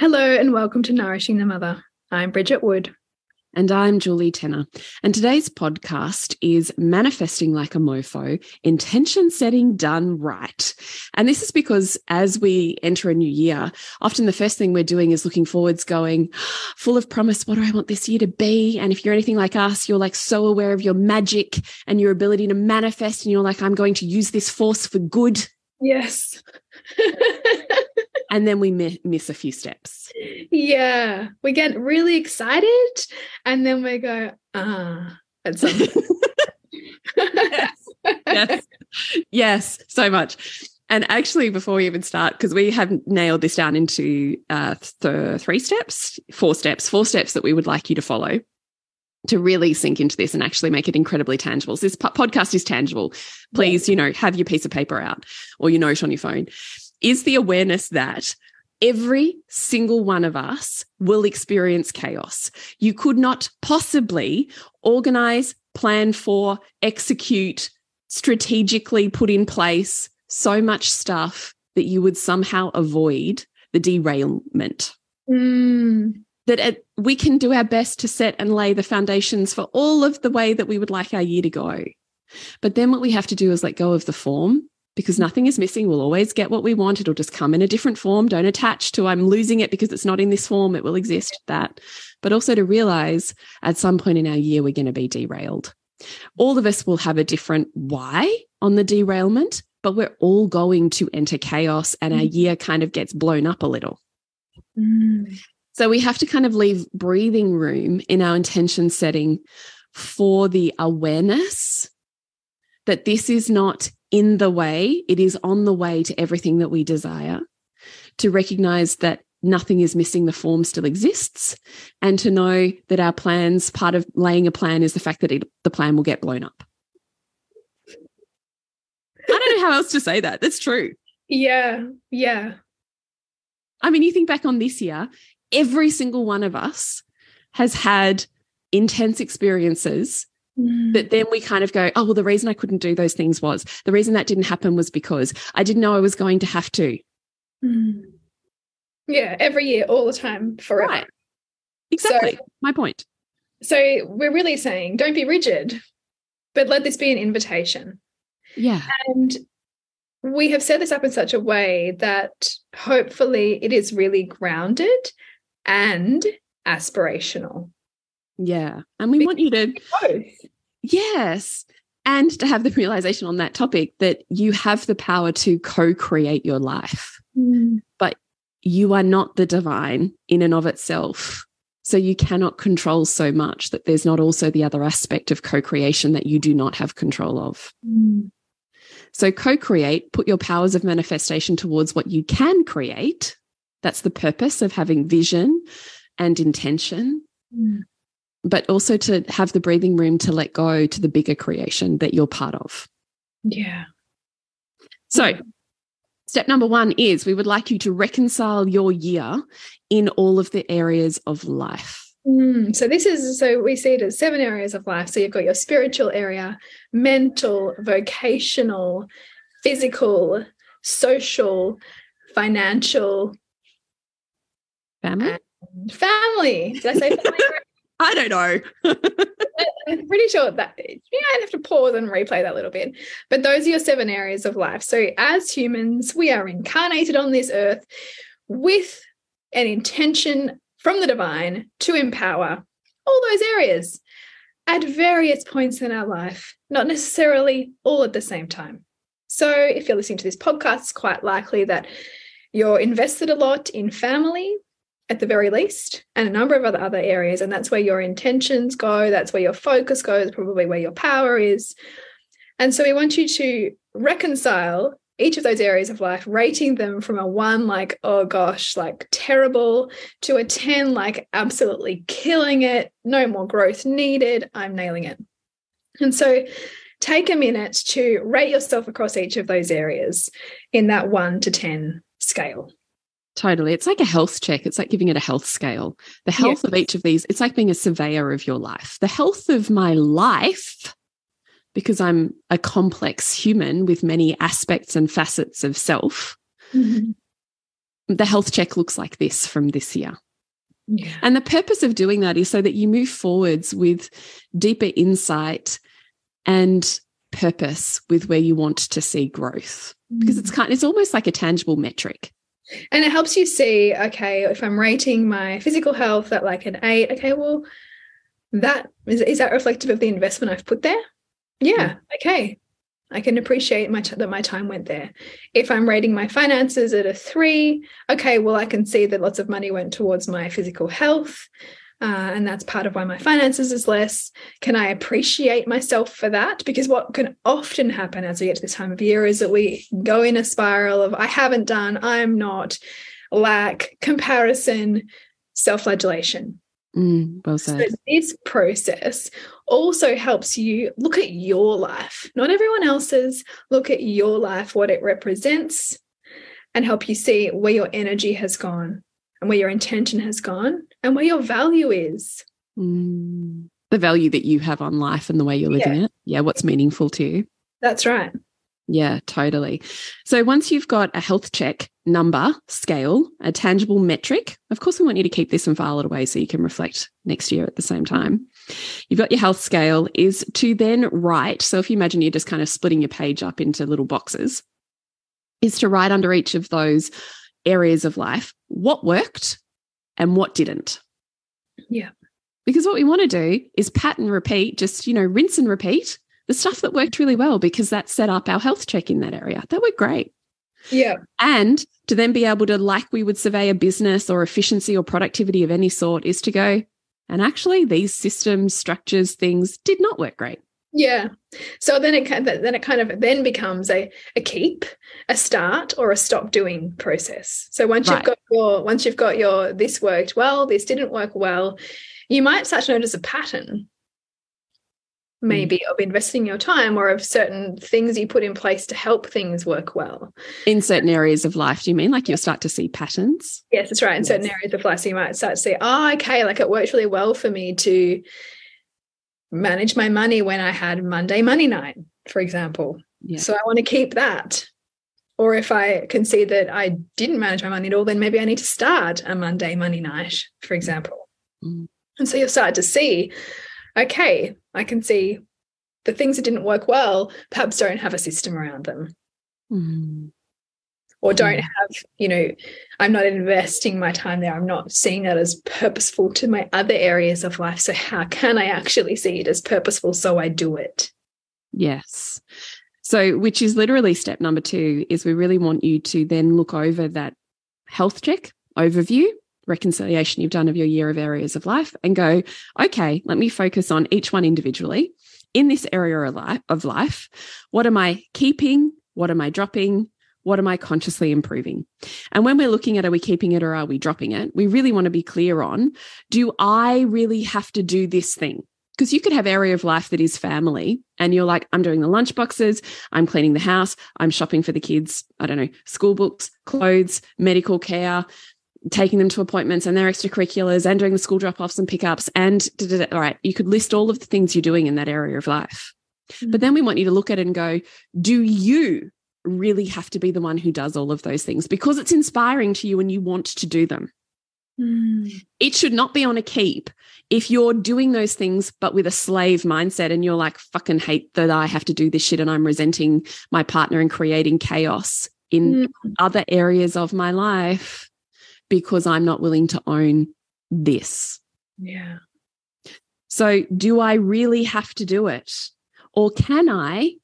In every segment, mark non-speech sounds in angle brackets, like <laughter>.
Hello, and welcome to Nourishing the Mother. I'm Bridget Wood. And I'm Julie Tenner. And today's podcast is Manifesting Like a Mofo Intention Setting Done Right. And this is because as we enter a new year, often the first thing we're doing is looking forwards, going ah, full of promise. What do I want this year to be? And if you're anything like us, you're like so aware of your magic and your ability to manifest. And you're like, I'm going to use this force for good. Yes. <laughs> and then we mi miss a few steps. Yeah, we get really excited, and then we go, ah, at some yes. <laughs> yes, yes, so much. And actually, before we even start, because we haven't nailed this down into uh, th three steps, four steps, four steps that we would like you to follow to really sink into this and actually make it incredibly tangible. So this podcast is tangible. Please, you know, have your piece of paper out or your note on your phone is the awareness that every single one of us will experience chaos. You could not possibly organize, plan for, execute, strategically put in place so much stuff that you would somehow avoid the derailment. Mm. That it, we can do our best to set and lay the foundations for all of the way that we would like our year to go. But then what we have to do is let go of the form because nothing is missing. We'll always get what we want. It'll just come in a different form. Don't attach to I'm losing it because it's not in this form. It will exist that. But also to realize at some point in our year, we're going to be derailed. All of us will have a different why on the derailment, but we're all going to enter chaos and our year kind of gets blown up a little. Mm. So we have to kind of leave breathing room in our intention setting for the awareness that this is not in the way, it is on the way to everything that we desire, to recognize that nothing is missing, the form still exists, and to know that our plans, part of laying a plan is the fact that it, the plan will get blown up. I don't know how else to say that. That's true. Yeah. Yeah. I mean, you think back on this year, every single one of us has had intense experiences Mm. But then we kind of go, oh, well, the reason I couldn't do those things was the reason that didn't happen was because I didn't know I was going to have to. Mm. Yeah, every year, all the time, forever. Right. Exactly. So, My point. So we're really saying don't be rigid, but let this be an invitation. Yeah. And we have set this up in such a way that hopefully it is really grounded and aspirational. Yeah. And we Because want you to, Both. yes. And to have the realization on that topic that you have the power to co create your life, Mm. but you are not the divine in and of itself. So you cannot control so much that there's not also the other aspect of co creation that you do not have control of. Mm. So co create, put your powers of manifestation towards what you can create. That's the purpose of having vision and intention. Mm. But also to have the breathing room to let go to the bigger creation that you're part of. Yeah. So, step number one is we would like you to reconcile your year in all of the areas of life. Mm, so this is so we see it as seven areas of life. So you've got your spiritual area, mental, vocational, physical, social, financial, family. Family. Did I say family? <laughs> <laughs> I don't know. I'm pretty sure that yeah, I'd have to pause and replay that little bit. But those are your seven areas of life. So as humans, we are incarnated on this earth with an intention from the divine to empower all those areas at various points in our life, not necessarily all at the same time. So if you're listening to this podcast, it's quite likely that you're invested a lot in family, at the very least, and a number of other other areas. And that's where your intentions go. That's where your focus goes, probably where your power is. And so we want you to reconcile each of those areas of life, rating them from a one, like, oh gosh, like terrible, to a 10, like absolutely killing it, no more growth needed, I'm nailing it. And so take a minute to rate yourself across each of those areas in that one to 10 scale. Totally. It's like a health check. It's like giving it a health scale. The health yes. of each of these, it's like being a surveyor of your life. The health of my life, because I'm a complex human with many aspects and facets of self, mm -hmm. the health check looks like this from this year. Yeah. And the purpose of doing that is so that you move forwards with deeper insight and purpose with where you want to see growth. Mm -hmm. Because it's kind it's almost like a tangible metric. And it helps you see, okay, if I'm rating my physical health at like an eight, okay, well, that is, is that reflective of the investment I've put there? Yeah, mm. okay. I can appreciate my that my time went there. If I'm rating my finances at a three, okay, well, I can see that lots of money went towards my physical health. Uh, and that's part of why my finances is less. Can I appreciate myself for that? Because what can often happen as we get to this time of year is that we go in a spiral of I haven't done, I'm not, lack, comparison, self flagellation. Mm, well said. So this process also helps you look at your life, not everyone else's, look at your life, what it represents, and help you see where your energy has gone and where your intention has gone and where your value is. Mm. The value that you have on life and the way you're living yeah. it. Yeah, what's meaningful to you. That's right. Yeah, totally. So once you've got a health check number, scale, a tangible metric, of course, we want you to keep this and file it away so you can reflect next year at the same time. You've got your health scale, is to then write. So if you imagine you're just kind of splitting your page up into little boxes, is to write under each of those areas of life what worked and what didn't. Yeah. Because what we want to do is pat and repeat, just, you know, rinse and repeat the stuff that worked really well because that set up our health check in that area. That worked great. Yeah. And to then be able to, like we would survey a business or efficiency or productivity of any sort, is to go, and actually, these systems, structures, things did not work great. Yeah. So then it then it kind of then becomes a a keep, a start, or a stop doing process. So once right. you've got your once you've got your this worked well, this didn't work well, you might start to notice a pattern maybe mm. of investing your time or of certain things you put in place to help things work well. In certain areas of life, do you mean like you'll start to see patterns? Yes, that's right. In yes. certain areas of life, so you might start to say, oh, okay, like it worked really well for me to manage my money when I had Monday money night, for example. Yeah. So I want to keep that. Or if I can see that I didn't manage my money at all, then maybe I need to start a Monday money night, for example. Mm. And so you'll start to see, okay, I can see the things that didn't work well perhaps don't have a system around them. Mm or don't mm. have, you know, I'm not investing my time there. I'm not seeing that as purposeful to my other areas of life. So, how can I actually see it as purposeful so I do it? Yes. So, which is literally step number two, is we really want you to then look over that health check overview, reconciliation you've done of your year of areas of life, and go, okay, let me focus on each one individually. In this area of life, of life, what am I keeping? What am I dropping? What am I consciously improving? And when we're looking at are we keeping it or are we dropping it, we really want to be clear on do I really have to do this thing? Because you could have area of life that is family and you're like, I'm doing the lunch boxes, I'm cleaning the house, I'm shopping for the kids, I don't know, school books, clothes, medical care, taking them to appointments and their extracurriculars and doing the school drop offs and pickups. And da, da, da. all right, you could list all of the things you're doing in that area of life. Mm -hmm. But then we want you to look at it and go, do you really have to be the one who does all of those things because it's inspiring to you and you want to do them. Mm. It should not be on a keep if you're doing those things, but with a slave mindset and you're like, fucking hate that I have to do this shit and I'm resenting my partner and creating chaos in Mm. other areas of my life because I'm not willing to own this. Yeah. So, do I really have to do it? Or can I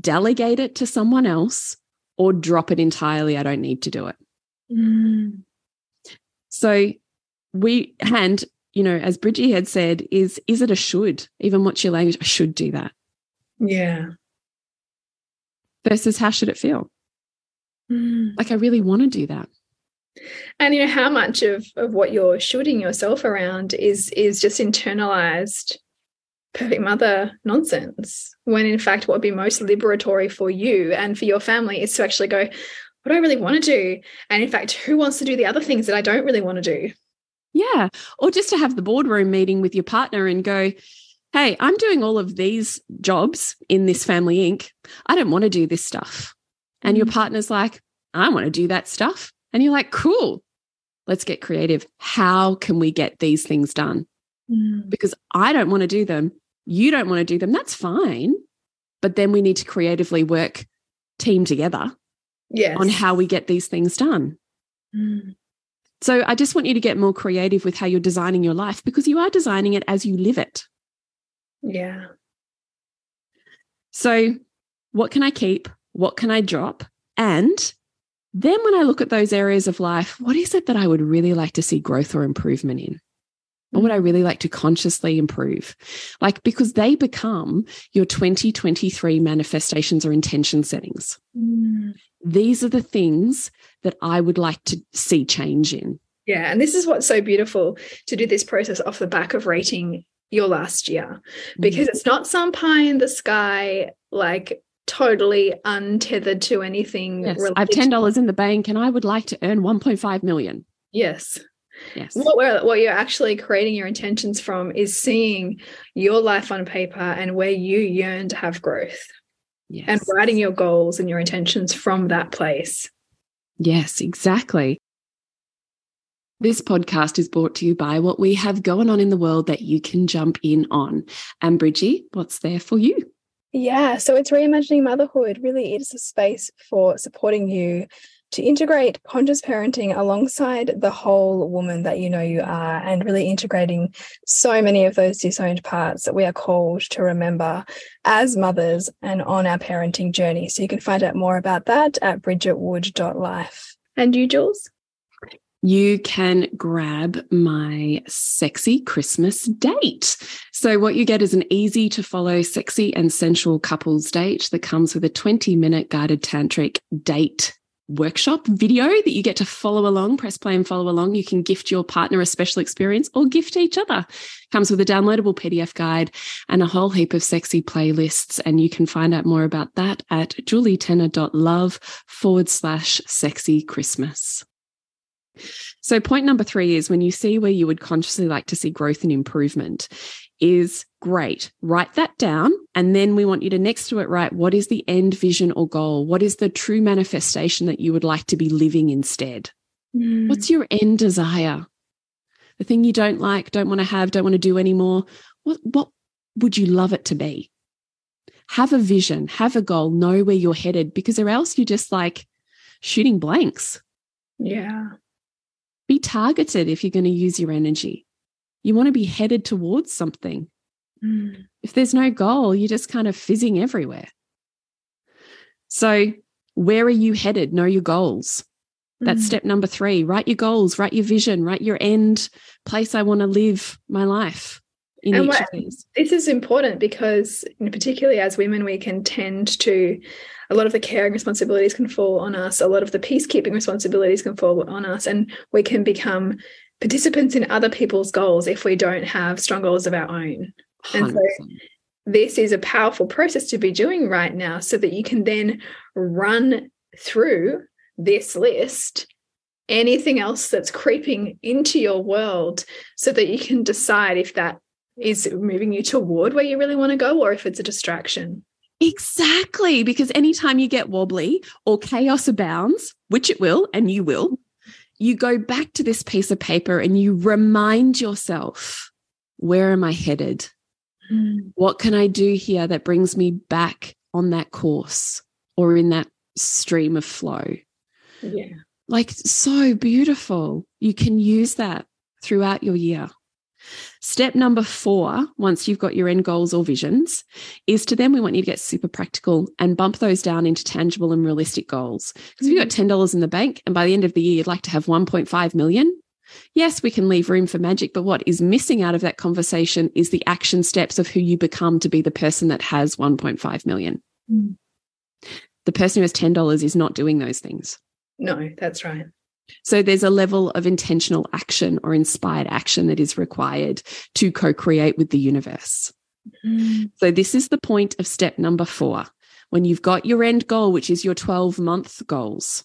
delegate it to someone else or drop it entirely? I don't need to do it. Mm. So, we, and, you know, as Bridgie had said, is is it a should? Even what's your language? I should do that. Yeah. Versus how should it feel? Mm. Like, I really want to do that. And you know how much of of what you're shooting yourself around is is just internalized perfect mother nonsense. When in fact, what would be most liberatory for you and for your family is to actually go, what do I really want to do? And in fact, who wants to do the other things that I don't really want to do? Yeah. Or just to have the boardroom meeting with your partner and go, hey, I'm doing all of these jobs in this family Inc. I don't want to do this stuff. And your Mm. partner's like, I want to do that stuff. And you're like, cool, let's get creative. How can we get these things done? Because I don't want to do them. You don't want to do them. That's fine. But then we need to creatively work team together Yes. on how we get these things done. Mm. So I just want you to get more creative with how you're designing your life because you are designing it as you live it. Yeah. So, what can I keep? What can I drop? And then when I look at those areas of life, what is it that I would really like to see growth or improvement in? What would I really like to consciously improve? Like, because they become your 2023 manifestations or intention settings. Mm. These are the things that I would like to see change in. Yeah, and this is what's so beautiful to do this process off the back of rating your last year because it's not some pie in the sky, like totally untethered to anything. Yes, I have ten dollars in the bank, and I would like to earn one point five million. Yes. Yes, What we're, what you're actually creating your intentions from is seeing your life on paper and where you yearn to have growth yes, and writing your goals and your intentions from that place. yes, exactly. This podcast is brought to you by what we have going on in the world that you can jump in on. And Bridgie, what's there for you? Yeah, so it's reimagining motherhood. Really, it is a space for supporting you to integrate conscious parenting alongside the whole woman that you know you are, and really integrating so many of those disowned parts that we are called to remember as mothers and on our parenting journey. So you can find out more about that at bridgetwood.life. And you, Jules? you can grab my sexy Christmas date. So, what you get is an easy to follow, sexy and sensual couples date that comes with a 20 minute guided tantric date workshop video that you get to follow along, press play and follow along. You can gift your partner a special experience or gift each other. Comes with a downloadable PDF guide and a whole heap of sexy playlists. And you can find out more about that at julietenner.love forward slash sexy Christmas. So, point number three is when you see where you would consciously like to see growth and improvement, is great. Write that down. And then we want you to next to it write what is the end vision or goal? What is the true manifestation that you would like to be living instead? Hmm. What's your end desire? The thing you don't like, don't want to have, don't want to do anymore. What, what would you love it to be? Have a vision, have a goal, know where you're headed, because or else you're just like shooting blanks Yeah. be targeted if you're going to use your energy. You want to be headed towards something. Mm. If there's no goal, you're just kind of fizzing everywhere. So, where are you headed? Know your goals. That's Mm. step number three. Write your goals, write your vision, write your end place I want to live my life in And each what- of these. This is important because, particularly as women, we can tend to, a lot of the caring responsibilities can fall on us, a lot of the peacekeeping responsibilities can fall on us, and we can become participants in other people's goals if we don't have strong goals of our own. And so this is a powerful process to be doing right now so that you can then run through this list anything else that's creeping into your world so that you can decide if that is moving you toward where you really want to go or if it's a distraction Exactly. Because anytime you get wobbly or chaos abounds, which it will, and you will, you go back to this piece of paper and you remind yourself, where am I headed? Mm. What can I do here that brings me back on that course or in that stream of flow? Yeah. Like so beautiful. You can use that throughout your year. Step number four, once you've got your end goals or visions, is to then we want you to get super practical and bump those down into tangible and realistic goals. Because if you've got $10 in the bank and by the end of the year you'd like to have 1.5 million, yes, we can leave room for magic. But what is missing out of that conversation is the action steps of who you become to be the person that has 1.5 million. Mm. The person who has $10 is not doing those things. No, that's right. So there's a level of intentional action or inspired action that is required to co create with the universe. Mm. So this is the point of step number four. When you've got your end goal, which is your 12 month goals,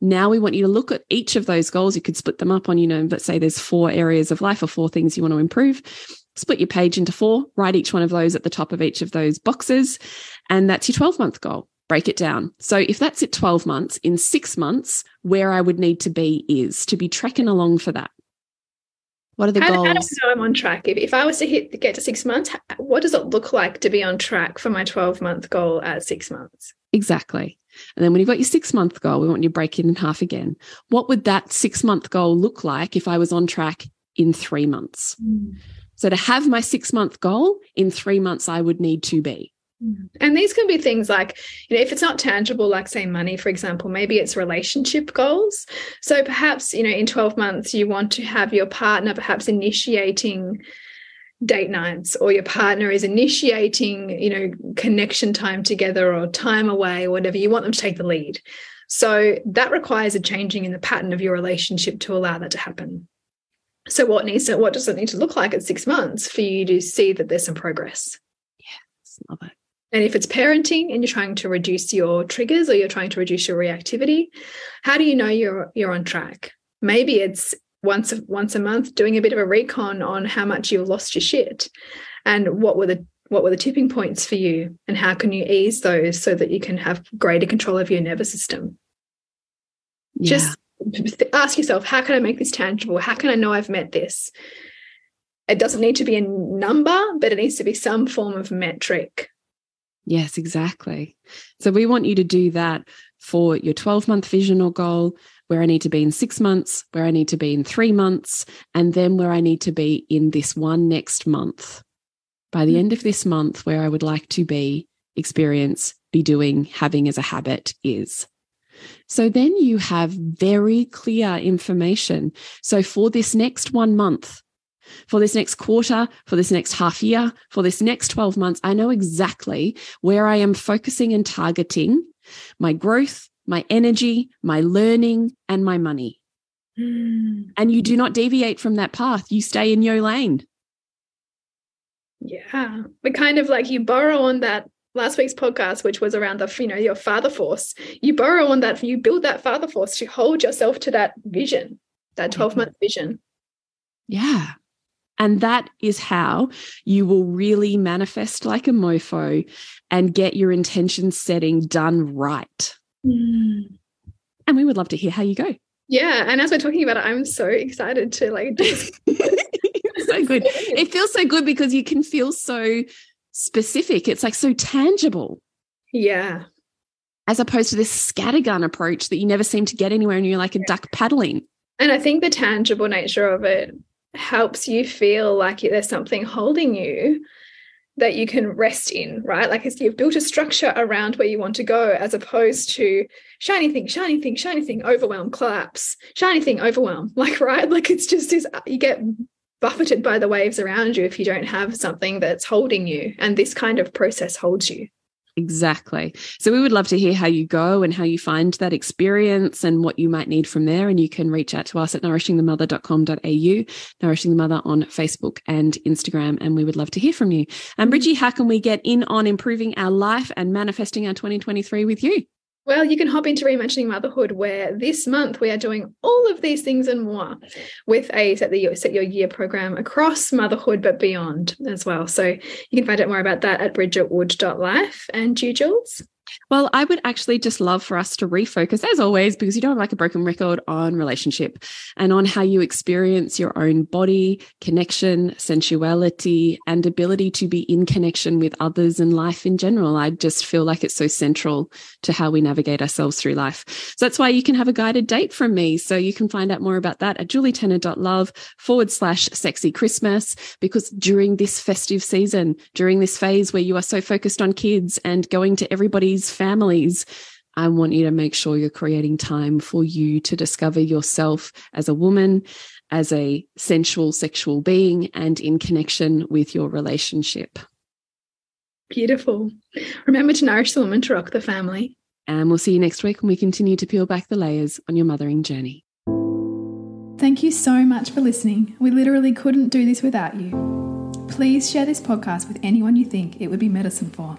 now we want you to look at each of those goals. You could split them up on, you know, let's say there's four areas of life or four things you want to improve. Split your page into four, write each one of those at the top of each of those boxes. And that's your 12 month goal break it down. So if that's at 12 months, in six months, where I would need to be is to be tracking along for that. What are the how, goals? How do I know I'm on track? If, if I was to hit get to six months, what does it look like to be on track for my 12 month goal at six months? Exactly. And then when you've got your six month goal, we want you to break it in half again. What would that six month goal look like if I was on track in three months? Mm. So to have my six month goal in three months, I would need to be and these can be things like, you know, if it's not tangible, like say money, for example, maybe it's relationship goals. So perhaps, you know, in 12 months, you want to have your partner perhaps initiating date nights or your partner is initiating, you know, connection time together or time away or whatever. You want them to take the lead. So that requires a changing in the pattern of your relationship to allow that to happen. So what needs to, what does it need to look like at six months for you to see that there's some progress? Yes, love it. And if it's parenting and you're trying to reduce your triggers or you're trying to reduce your reactivity, how do you know you're you're on track? Maybe it's once a, once a month doing a bit of a recon on how much you've lost your shit and what were the what were the tipping points for you and how can you ease those so that you can have greater control of your nervous system. Yeah. Just ask yourself, how can I make this tangible? How can I know I've met this? It doesn't need to be a number, but it needs to be some form of metric Yes, exactly. So we want you to do that for your 12 month vision or goal, where I need to be in six months, where I need to be in three months, and then where I need to be in this one next month. By the hmm. end of this month, where I would like to be, experience, be doing, having as a habit is. So then you have very clear information. So for this next one month, for this next quarter, for this next half year, for this next 12 months, I know exactly where I am focusing and targeting my growth, my energy, my learning, and my money. Mm. And you do not deviate from that path. You stay in your lane. Yeah. But kind of like you borrow on that last week's podcast, which was around the, you know, your father force. You borrow on that, you build that father force to hold yourself to that vision, that 12 month vision. Yeah. And that is how you will really manifest like a mofo and get your intention setting done right. Mm. And we would love to hear how you go. Yeah. And as we're talking about it, I'm so excited to like <laughs> so good. It feels so good because you can feel so specific. It's like so tangible. Yeah. As opposed to this scattergun approach that you never seem to get anywhere and you're like a duck paddling. And I think the tangible nature of it helps you feel like there's something holding you that you can rest in, right? Like you've built a structure around where you want to go, as opposed to shiny thing, shiny thing, shiny thing, overwhelm, collapse, shiny thing, overwhelm. <laughs> Like, right? Like it's just this, you get buffeted by the waves around you if you don't have something that's holding you. And this kind of process holds you. Exactly. So we would love to hear how you go and how you find that experience and what you might need from there. And you can reach out to us at nourishingthemother.com.au, Nourishing the Mother on Facebook and Instagram. And we would love to hear from you. And mm. Bridgie, how can we get in on improving our life and manifesting our 2023 with you? Well, you can hop into Reimagining Motherhood, where this month we are doing all of these things and more with a set, the, set your year program across motherhood, but beyond as well. So you can find out more about that at bridgetwood.life. And you, Jules? Well, I would actually just love for us to refocus, as always, because you don't like a broken record on relationship and on how you experience your own body, connection, sensuality, and ability to be in connection with others and life in general. I just feel like it's so central to how we navigate ourselves through life. So that's why you can have a guided date from me. So you can find out more about that at julietenner.love forward slash sexy Christmas, because during this festive season, during this phase where you are so focused on kids and going to everybody's families, I want you to make sure you're creating time for you to discover yourself as a woman, as a sensual sexual being, and in connection with your relationship. Beautiful. Remember to nourish the woman to rock the family. And we'll see you next week when we continue to peel back the layers on your mothering journey. Thank you so much for listening. We literally couldn't do this without you. Please share this podcast with anyone you think it would be medicine for.